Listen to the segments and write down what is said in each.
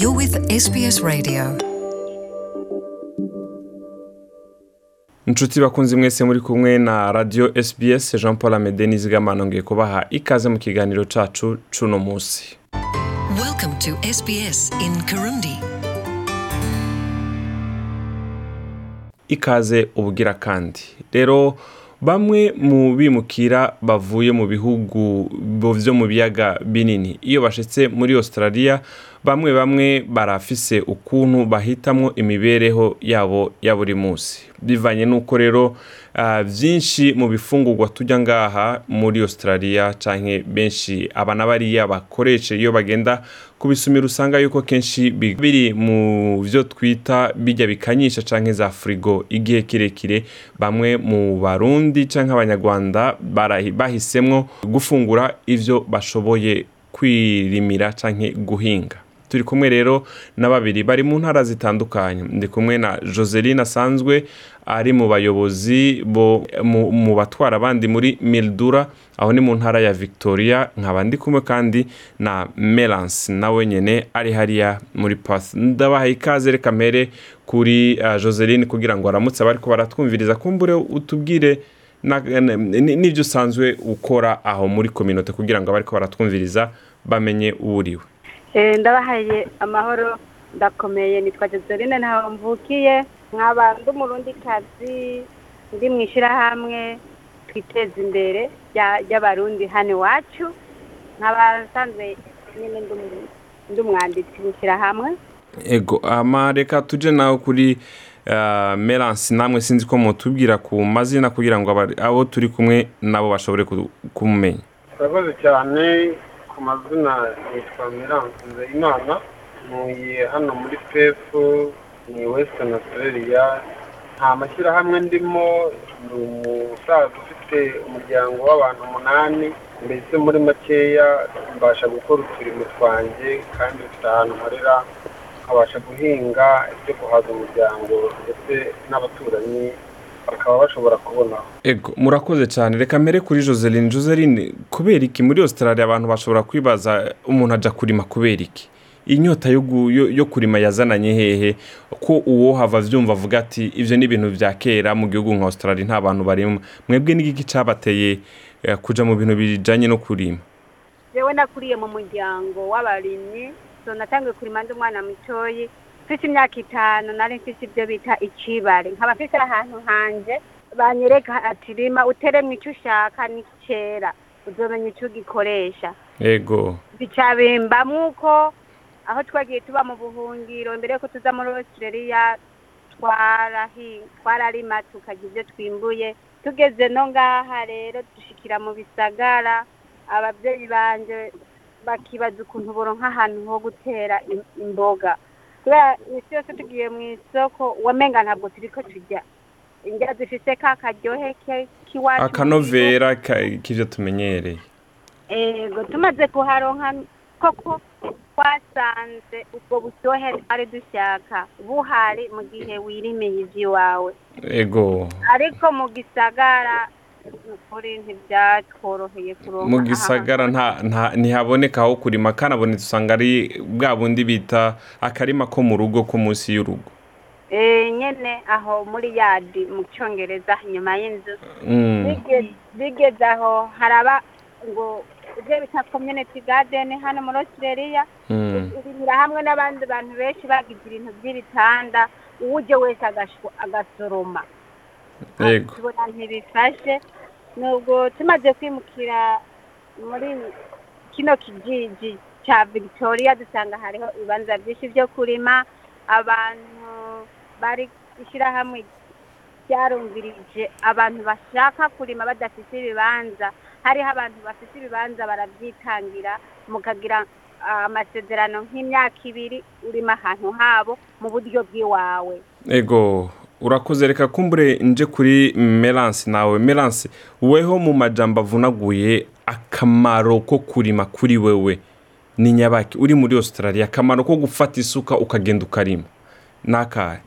You're with SBS Radio. inshuti bakunze mwese muri kumwe na radiyo SBS jean paul amede n'izigamano ngiye kubaha ikaze mu kiganiro cacu cuno munsi Welcome to SBS in Kirundi. ikaze ubugira kandi rero bamwe mu bimukira bavuye mu bihugu byo mu biyaga binini iyo bashitse muri australia bamwe bamwe barafise ukuntu bahitamwo imibereho yabo ya buri munsi. Bivanye n'uko rero ah, byinshi mu bifungurwa tujya ngaha muri australia canke benshi aba na bariya bakoresha iyo bagenda kubisumira usanga yuko kenshi bi- biri mu byo twita bijya bikanyisha canke za frigo igihe kirekire. Bamwe mu barundi canke abanyarwanda bahisemwo gufungura ivyo bashoboye kwirimira canke guhinga. Turi kumwe rero na babiri bari mu ntara zitandukanye. Ndi kumwe na joseline asanzwe ari mu bayobozi bo mu, batwara abandi muri mildura. Aho ni mu ntara ya victoria. Nkaba ndi kumwe kandi na melance nawe nyene ari hariya muri path. Ndabahaye ikaze reka mpere kuri uh, joseline kugira ngo aramutse abariko baratwumviriza. Kumbure utubwire n'ibyo usanzwe ukora aho muri kominote kugira ngo abariko baratwumviriza bamenye uwo uriwe. Ndabahaye amahoro ndakomeye nitwa Joseline ntaho mvukiye. Nkaba ndi umurundikazi ndi mu ishyirahamwe twiteza imbere rya- ry'abarundi hano iwacu. Nkaba nsanzwe nyine ndi umwanditsi mu ishyirahamwe. Ego ama reka tuje nawe kuri uh, melance namwe sinzi ko mutubwira ku mazina kugira ngo abo turi kumwe nabo bashobore ku- kumumenya. Urakoze cyane. Ku mazina yitwa Mirance Nzeyimana ntuye hano muri pefu ni western australia. Nta mashyirahamwe ndimo ni umusaza ufite umuryango w'abantu umunani mbese muri makeya mbasha gukora uturimo twanjye kandi mfite ahantu nkorera nkabasha guhinga ibyo guhaza umuryango ndetse n'abaturanyi bakaba bashobora kubonaho ego murakoze cyane. Reka mbere kuri joseline. Joseline kubera iki? Muri australia abantu bashobora kwibaza umuntu aja kurima kubera iki? Inyota yo, kurima yazananye hehe? Ko uwo hava vyumva avuga ati ivyo ni ibintu vya kera mu gihugu nka australia nta bantu barima mwebwe n'igiki cabateye eh, kuja mu bintu bijanye no kurima? Jewe nakuriye mu muryango w'abarimyi so natangiye kurima ndi umwana mutoyi. Mfite imyaka itanu nari mfite ibyo bita ikibare nkaba mfite ahantu hanje banyereka ati rima uteremwe icyo ushaka n'icyera uzomenya icyo ugikoresha. Ego bicabimbamwo uko aho twagiye tuba mu buhungiro mbere yuko tuza muri australia twararima tukagira ibyo twimbuye. Tugeze no ngaha rero dushikira mu bisagara ababyeyi banje bakibaza ukuntu boronka ahantu ho gutera im- imboga. Kubera imisi yose tugiye mu isoko wamenga ntabwo turiko turya indya zifise ka karyohe k'iwacu akanovera ka- k'ivyo tumenyereye ego tumaze kuharonka koko twasanze ubwo buryohe twari dushaka buhari mu gihe wirimiye ivy'iwawe ego. Ariko mu gisagara ukuri ntibyatworoheye kuronka mu gisagara ntihaboneka aho kurima. Kanabonetse usanga ari bwa bundi bita akarima ko mu rugo ko munsi y'urugo. Eh, nyene aho muri yadi mu cyongereza inyuma y'inzu. Mm, Bige- bigeze aho haraba ngo ibyo bita community garden hano muri australia. Mm. urimira hamwe n'abandi bantu benshi bagize ibintu by'ibitanda uwuje wese agasoroma. Yego. ntibifashe. Nubwo tumaze kwimukira muri kino kijiji cya victoria dusanga hariho ibibanza byinshi byo kurima. Abantu bari ishyirahamwe ryarumvirije abantu bashaka kurima badafite ibibanza. Hariho abantu bafite ibibanza barabyitangira mukagira ah, amasezerano nk'imyaka ibiri urima ahantu habo mu buryo bw'iwawe. Ego. Urakoze reka kumbure nje kuri melance nawe. Melance weho mu majambo avunaguye akamaro ko kurima kuri wewe ni nyabaki uri muri australia. Akamaro ko gufata isuka ukagenda ukarima. Ni akahe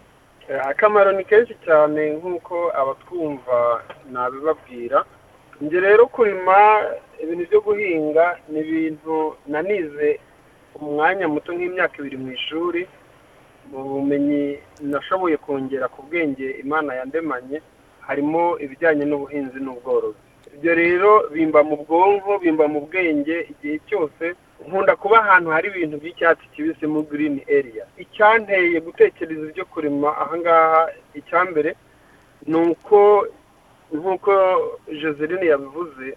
Eh, akamaro ni kenshi cyane nk'uko abatwumva nabibabwira. Njye rero kurima ibintu byo guhinga ni ibintu nanize umwanya muto nk'imyaka ibiri mu ishuri. Mu bumenyi nashoboye kongera ku bwenge imana yandemanye harimo ibijyanye n'ubuhinzi n'ubworozi. Ibyo rero bimba mu bwonko bimba mu bwenge igihe cyose nkunda kuba ahantu hari ibintu by'icyatsi kibisi mu girini eriya icyanteye gutekereza ibyo kurema ahangaha icya mbere ni uko nk'uko joseline yabivuze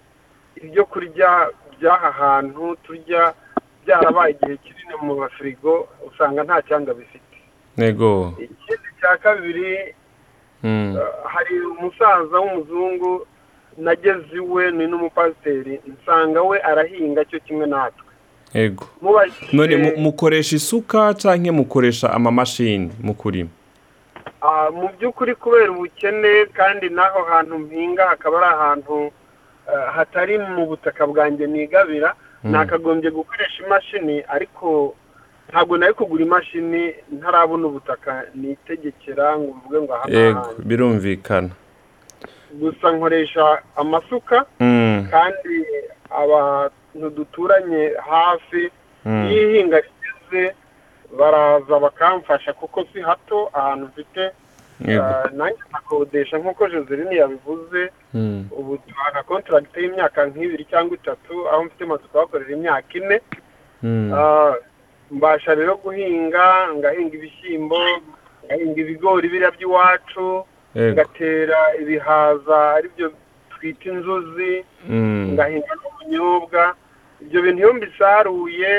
ibyo kurya by'aha hantu turya byarabaye igihe kinini mu mafirigo usanga nta cyanga bifite. Ego ikindi cya kabiri Mm. hari umusaza w'umuzungu nageze iwe ni n'umupasiteri nsanga we arahinga cyo kimwe natwe. Ego. None mu- mukoresha isuka cyangwa mukoresha amamashini mu kurima? Ah, mu by'ukuri kubera ubukene kandi n'aho hantu mpinga hakaba ari ahantu ah, hatari mu butaka bwanjye nigabira. Nakagombye gukoresha imashini ariko ntabwo nari kugura imashini ntarabona ubutaka nitegekera ngo mvuge ngo aha n'ahandi birumvikana. Gusa nkoresha amasuka Mm, kandi abantu duturanye hafi mm. iyo ihinga rigeze baraza bakamfasha kuko si hato ahantu mfite Ah, nanjye nkakodesha nk'uko joseline yabivuze Mm, ubu duhana kontaragiti y'imyaka nk'ibiri cyangwa itatu aho mfite amazu kuhakorera imyaka ine. Mm. Ah, mbasha rero guhinga ngahinga ibishyimbo ngahinga ibigori biriya by'iwacu ngatera ibihaza ari byo twita inzuzi Mm, ngahinga n'ubunyobwa. Ibyo bintu iyo mbisaruye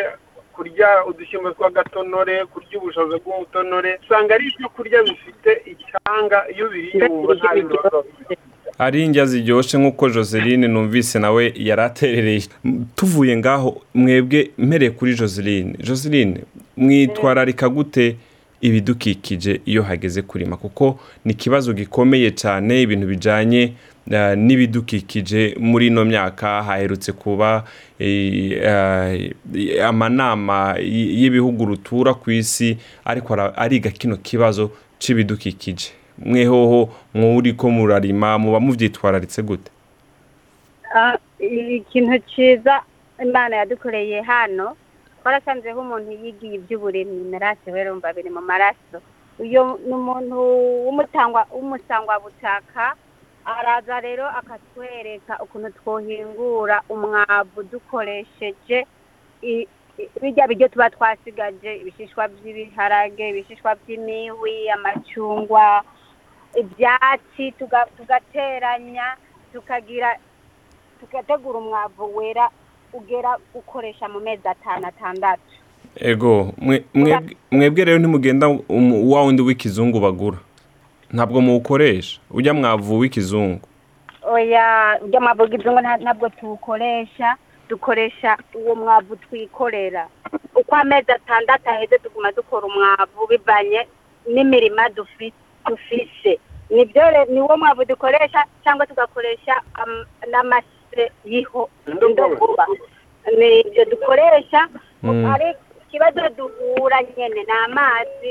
kurya udushyimbo tw'agatonore kurya ubushaza bw'umutonore usanga ari ibyo kurya bifite icyanga. Iyo ubiriye wumva nta bibazo bifite ari indya ziryoshye nk'uko joseline numvise nawe yari aterereye M- tuvuye ngaho mwebwe mpereye kuri joseline. Joseline mwitwararika gute ibidukikije iyo hageze kurima? Kuko ni ikibazo gikomeye cyane ibintu bijyanye eh, n'ibidukikije muri ino myaka. Haherutse kuba eh, eh, amanama y'ibihugu rutura ku isi ariko ariga kino kibazo c'ibidukikije. Mwehoho mwuri ko murarima muba muvyitwararitse gute? Ah, ikintu cyiza imana yadukoreye hano twarasanzeho umuntu yigiye iby'uburimyi maraso we rumva biri mu maraso. Uyu ni umuntu w'umusangwabutaka araza rero akatwereka ukuntu twohingura umwavu dukoresheje bijya biryo tuba twasigaje ibishishwa by'ibiharage ibishishwa by'imihwi amacungwa ibyatsi tuga- tugateranya tukagira tugategura umwavu wera ugera gukoresha mu mezi atanu atandatu. Ego mwe- mwebwe- rero ntimugenda um- wa wundi w'ikizungu bagura. Ntabwo muwukoresha. Ujya mwavu w'ikizungu. Oya ujya mwavu w'ikizungu nta- ntabwo tuwukoresha. Dukoresha uwo mwavu twikorera. Uko amezi atandatu aheze tuguma dukora umwavu bivanye n'imirima dufi- dufise niwo mwavu dukoresha cyangwa tugakoresha am- n'amase yiho. Indogoba ni ibyo dukoresha Mm. ari ikibazo duhura nyine ni amazi.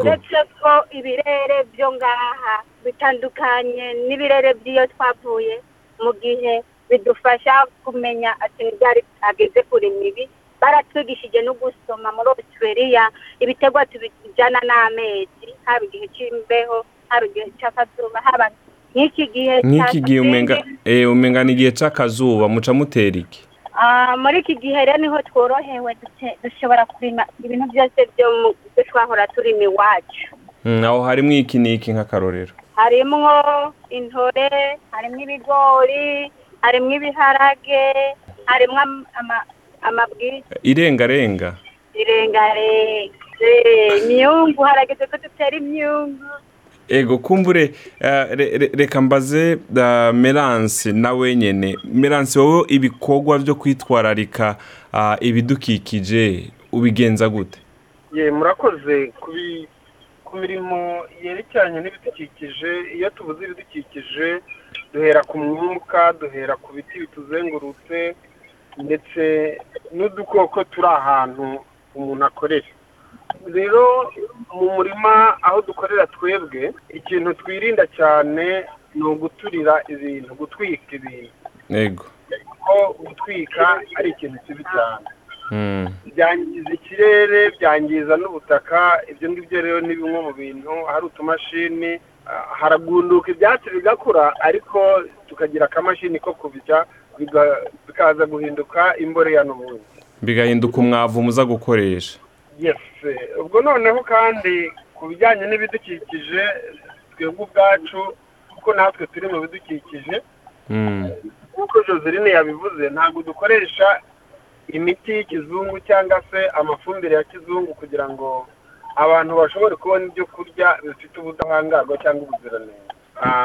Uretse ko ibirere byo ngaha bitandukanye n'ibirere by'iyo twavuye mu gihe bidufasha kumenya ati ryari ageze kuri mibi baratwigishije no gusoma muri australia ibiterwa tubijyana n'amezi haba igihe cy'imbeho haba igihe cy'akazuba haba nk'iki gihe nk'iki gihe umenga eh, umenga ni igihe c'akazuba muca mutera iki? Ah, muri iki gihe rero ni ho tworohewe dushobora kurima ibintu byose byo mu byo twahora turima iwacu. Mm, aho harimwo iki n'iki nk'akarorero? Harimwo intore harimwo ibigori harimwo ibiharage ama- amabwiriza. Irengarenga. Irengarenga. Imyungu harageze ko dutera imyungu. Ego kumbure eh, re- re- reka mbaze eh, meranse nawe nyene meranse wowe ibikorwa byo kwitwararika ah, ibidukikije ubigenza gute? Ye murakoze. Ku mirimo yerekeranye n'ibidukikije iyo tuvuze ibidukikije duhera ku mwuka duhera ku biti bituzengurutse ndetse n'udukoko turi ahantu umuntu akorera. Rero mu murima aho dukorera twebwe ikintu twirinda cyane ni uguturira ibintu gutwika ibintu. Ego kuko gutwika ari ikintu kibi cyane. Mm. byangiza ikirere byangiza n'ubutaka ibyo ngibyo rero ni bimwe mu bintu hari utumashini haragunduka ibyatsi bigakura ariko tukagira akamashini ko kubijya bikaza guhinduka imboreya n'ubundi bigahinduka umwavu muza gukoresha. Yes ubwo noneho kandi ku bijyanye n'ibidukikije twebwe ubwacu kuko natwe turi mu bidukikije Mm. nk'uko joseline yabivuze ntabwo dukoresha imiti y'ikizungu cyangwa se amafumbire ya kizungu kugira ngo abantu bashobore kubona ibyo kurya bifite ubudahangarwa cyangwa ubuziranenge.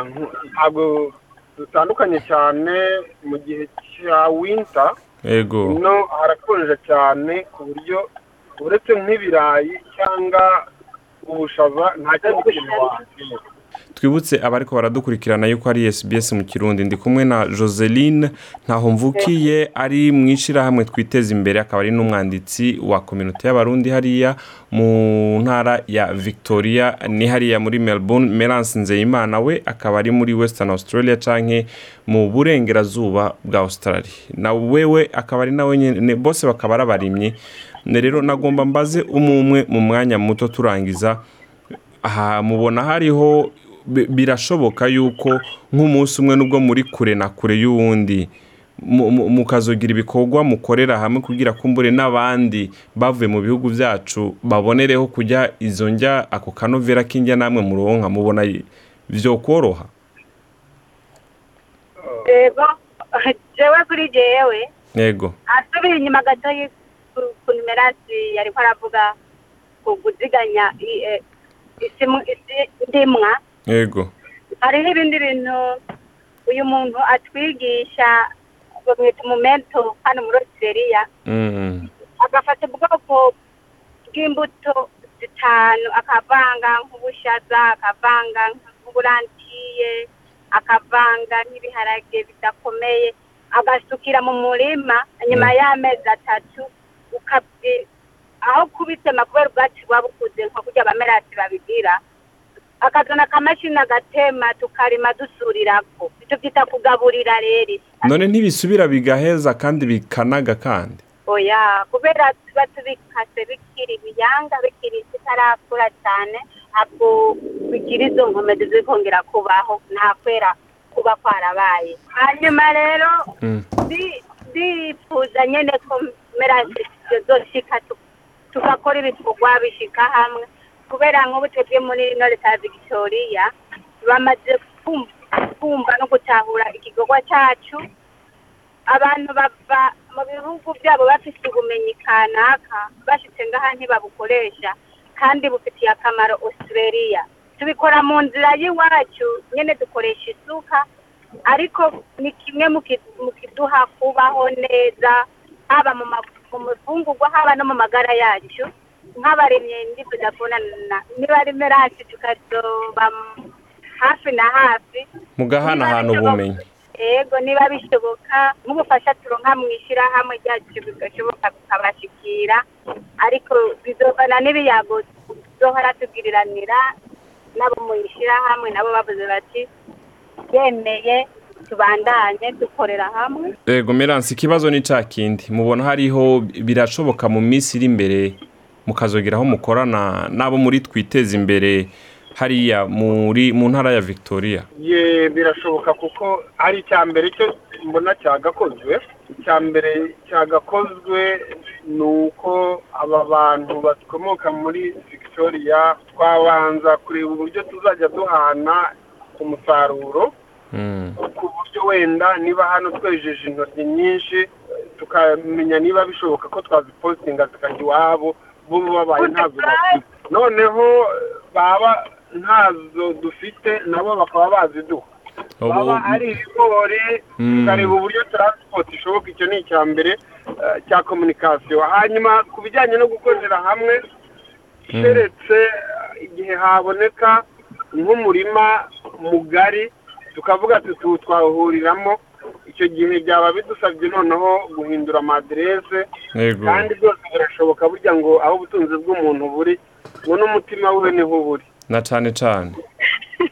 Nku- ntabwo dutandukanye cyane mu gihe cya winter. Ego ino harakonje cyane ku buryo uretse nk'ibirayi cyangwa ubushaza nta kintu wahatera twibutse abariko baradukurikirana yuko ari SBS mu Kirundi. Ndi kumwe na Joseline ntaho mvukiye ari mu ishirahamwe twiteza imbere akaba ari n'umwanditsi wa community y'abarundi hariya mu ntara ya Victoria ni hariya muri Melbourne. Merance Nzeyimana we akaba ari muri Western Australia canke mu burengerazuba bwa Australia. Na wewe akaba ari nawe nyene bose bakaba ari abarimyi. Rero nagomba mbaze umwe mu mwanya muto turangiza. Aha mubona hariho birashoboka yuko nk'umunsi umwe nubwo muri kure na kure y'uwundi mu- mu- mukazogira ibikorwa mukorera hamwe kugira kumbure n'abandi bavuye mu bihugu byacu babonereho kujya izo njya ako kanovera k'injya namwe muronka mubona byo koroha yego. Jewe kuri jewe. Yego. Asubira inyuma gato ku- numerasi yari ko aravuga ku kuziganya i- yego. Hariho ibindi bintu uyu muntu atwigisha bamwita umumento hano muri Australia. Mm, agafata ubwoko bw'imbuto zitanu akavanga nk'ubushaza akavanga nk'uburantiye akavanga nk'ibiharage bidakomeye agasukira mu murima nyuma Mm. y'amezi atatu aho kubitema kubera ubwatsi buba bukuze nko kurya abamerasi babigira. Akazana akamashini agatema tukarima dusurirako. Icyo byita kugaburira rero. None ntibisubira bigaheza kandi bikanaga kandi? Oya kubera tuba tubikase bikiri ibiyanga bikiri bitarakura cyane ntabwo bigira izo nkomezi zikongera kubaho nta kwera kuba kwarabaye. Hanyuma rero Mm, ndi- ndifuza nyine ko merasi zoshika tu- tugakora ibikorwa bishika hamwe. Kubera nk'ubu twebwe muri ya victoria bamaze kum- kumva no gutahura igikorwa cyacu abantu bava mu bihugu byabo bafite ubumenyi kanaka bashitse ngaha ntibabukoresha kandi bufitiye akamaro australia. Tubikora mu nzira y'iwacu nyine dukoresha isuka ariko ni kimwe mu ki- mu kiduha kubaho neza haba mu mafungurwa haba no mu magara yacu. Nk'abaremye ndifuza kubonana niba ari merasi tukazoba hafi na hafi. Mugahanahana ubumenyi. Yego niba bishoboka nk'ubufasha turonka mu ishyirahamwe ryacu bigashoboka bikabashikira ariko bizovana n'ibiyago tuzohora tugiriranira nabo mu ishyirahamwe nabo bavuze bati yemeye tubandanye dukorera hamwe. Yego meranse ikibazo ni cya kindi. Mubona hariho birashoboka mu minsi iri imbere mukazogira aho mukorana n'abo muri twiteza imbere hariya muri mu ntara ya victoria. Ye birashoboka kuko ari icya mbere cyo mbona cyagakozwe. Icya mbere cyagakozwe ni uko aba bantu bakomoka muri victoria twabanza kureba uburyo tuzajya duhana umusaruro Mm, ku buryo wenda niba hano twejeje intoryi nyinshi tukamenya niba bishoboka ko twazipositinga tukajya iwabo. Bo babaye ntazo bafite. Noneho baba ntazo dufite nabo bakaba baziduha baba ari ibigori tukareba uburyo taransipoti ishoboka. Icyo ni icya mbere eh, cya komunikasiyo hanyuma ku bijyanye no gukorera hamwe keretse eh, igihe haboneka nk'umurima mugari tukavuga ati tu twahuriramo icyo gihe byaba bidusabye noneho guhindura amaderese kandi byose birashoboka burya ngo aho ubutunzi bw'umuntu buri ngo n'umutima we ni ho buri na cyane cyane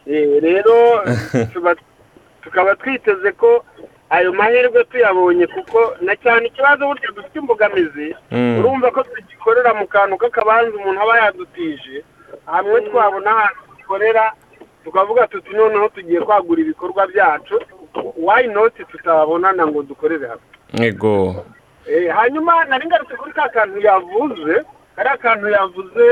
Eh, rero tukaba twiteze ko ayo mahirwe tuyabonye kuko na cyane ikibazo burya dufite imbogamizi Mm. urumva ko tugikorera mu kantu k'akabanza umuntu aba yadutije hamwe twabona ahantu dukorera tukavuga tuti noneho tugiye kwagura ibikorwa byacu why not? Tutabonana ngo dukorere hamwe yego. Eh, hanyuma nari ngarutse kuri ka kantu yavuze kariya kantu yavuze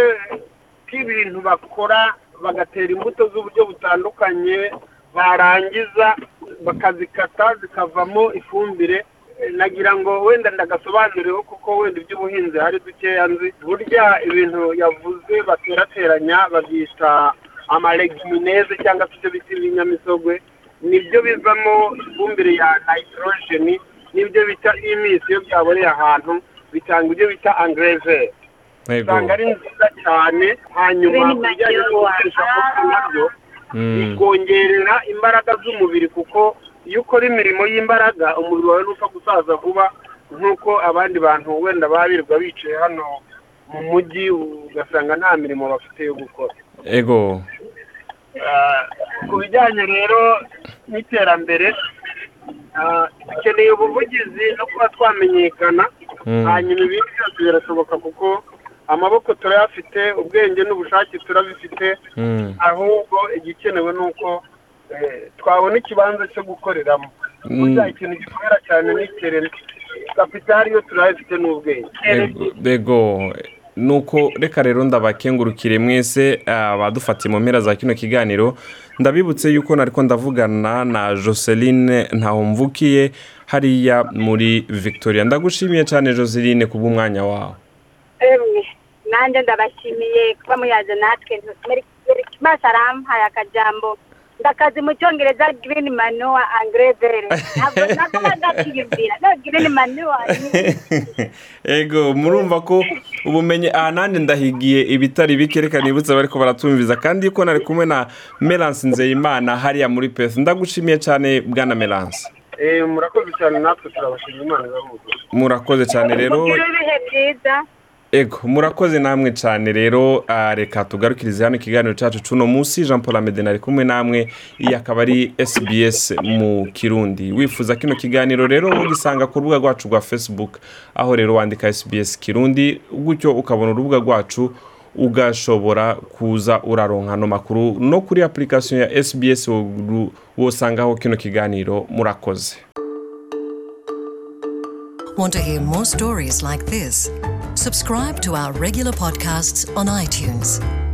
k'ibintu bakora bagatera imbuto z'uburyo butandukanye barangiza bakazikata zikavamo ifumbire. Eh, nagira ngo wenda ndagasobanureho kuko wenda iby'ubuhinzi hari dukeya nzi. Burya ibintu yavuze baterateranya babyita amaregimineze cyangwa se ibyo bita ibinyamisogwe. Ni byo bivamo ifumbire ya nitorogeni n'ibyo bita imisi iyo byaboreye ahantu bitanga ibyo bita angereveri yego usanga ari nziza cyane hanyuma Green ku bijyanye no gukoresha amaboko na byo Mm. bikongerera imbaraga z'umubiri kuko iyo ukora imirimo y'imbaraga umubiri wawe ntupfa gusaza vuba nk'uko abandi bantu wenda baba birirwa bicaye hano mu mujyi ugasanga nta mirimo bafite yo gukora. Yego Ah, ku bijyanye rero n'iterambere ah, dukeneye ubuvugizi no kuba twamenyekana Mm. hanyuma ibindi byose birashoboka kuko amaboko turayafite ubwenge n'ubushake turabifite Mm. ahubwo igikenewe ni uko eh, twabona ikibanza cyo gukoreramo Mm. burya ikintu gikomera cyane ni iterambere kapitali yo turayifite n'ubwenge nuko reka rero ndabakengurukire mwese abadufatiye mu mpera za kino kiganiro ndabibutse yuko nariko ndavugana na joseline ntahomvukiye hariya muri victoria ndagushimiye cyane joseline kubw'umwanya wawe nanjye ndabashimiye kuba muyaje natwe maso arampaye akajambo ndakazi mu cyongereza girini manuwa angerevere ntabwo ntabwo ndakiyumvira no girini manuwa ego murumva ko ubumenyi aha nanjye ndahigiye ibitari bike reka nibutse bariko baratumviza kandi yuko nari kumwe na melance nzeyimana hariya muri pesi ndagushimiye cyane bwana melance Eh, murakoze cyane natwe turabashimira imana murakoze cyane rero. Mugire ibihe byiza ego murakoze namwe cyane rero reka tugarukirize hano ikiganiro cyacu cuno munsi. Jean paul amedena ari kumwe namwe. Iyi akaba ari sbs mu kirundi. Wifuza kino kiganiro rero ugisanga ku rubuga rwacu rwa facebook aho rero wandika sbs kirundi gutyo ukabona urubuga rwacu ugashobora kuza uraronka ano makuru. No kuri application ya sbs wo- wosangaho kino kiganiro murakoze. subscribe to our regular podcasts on iTunes.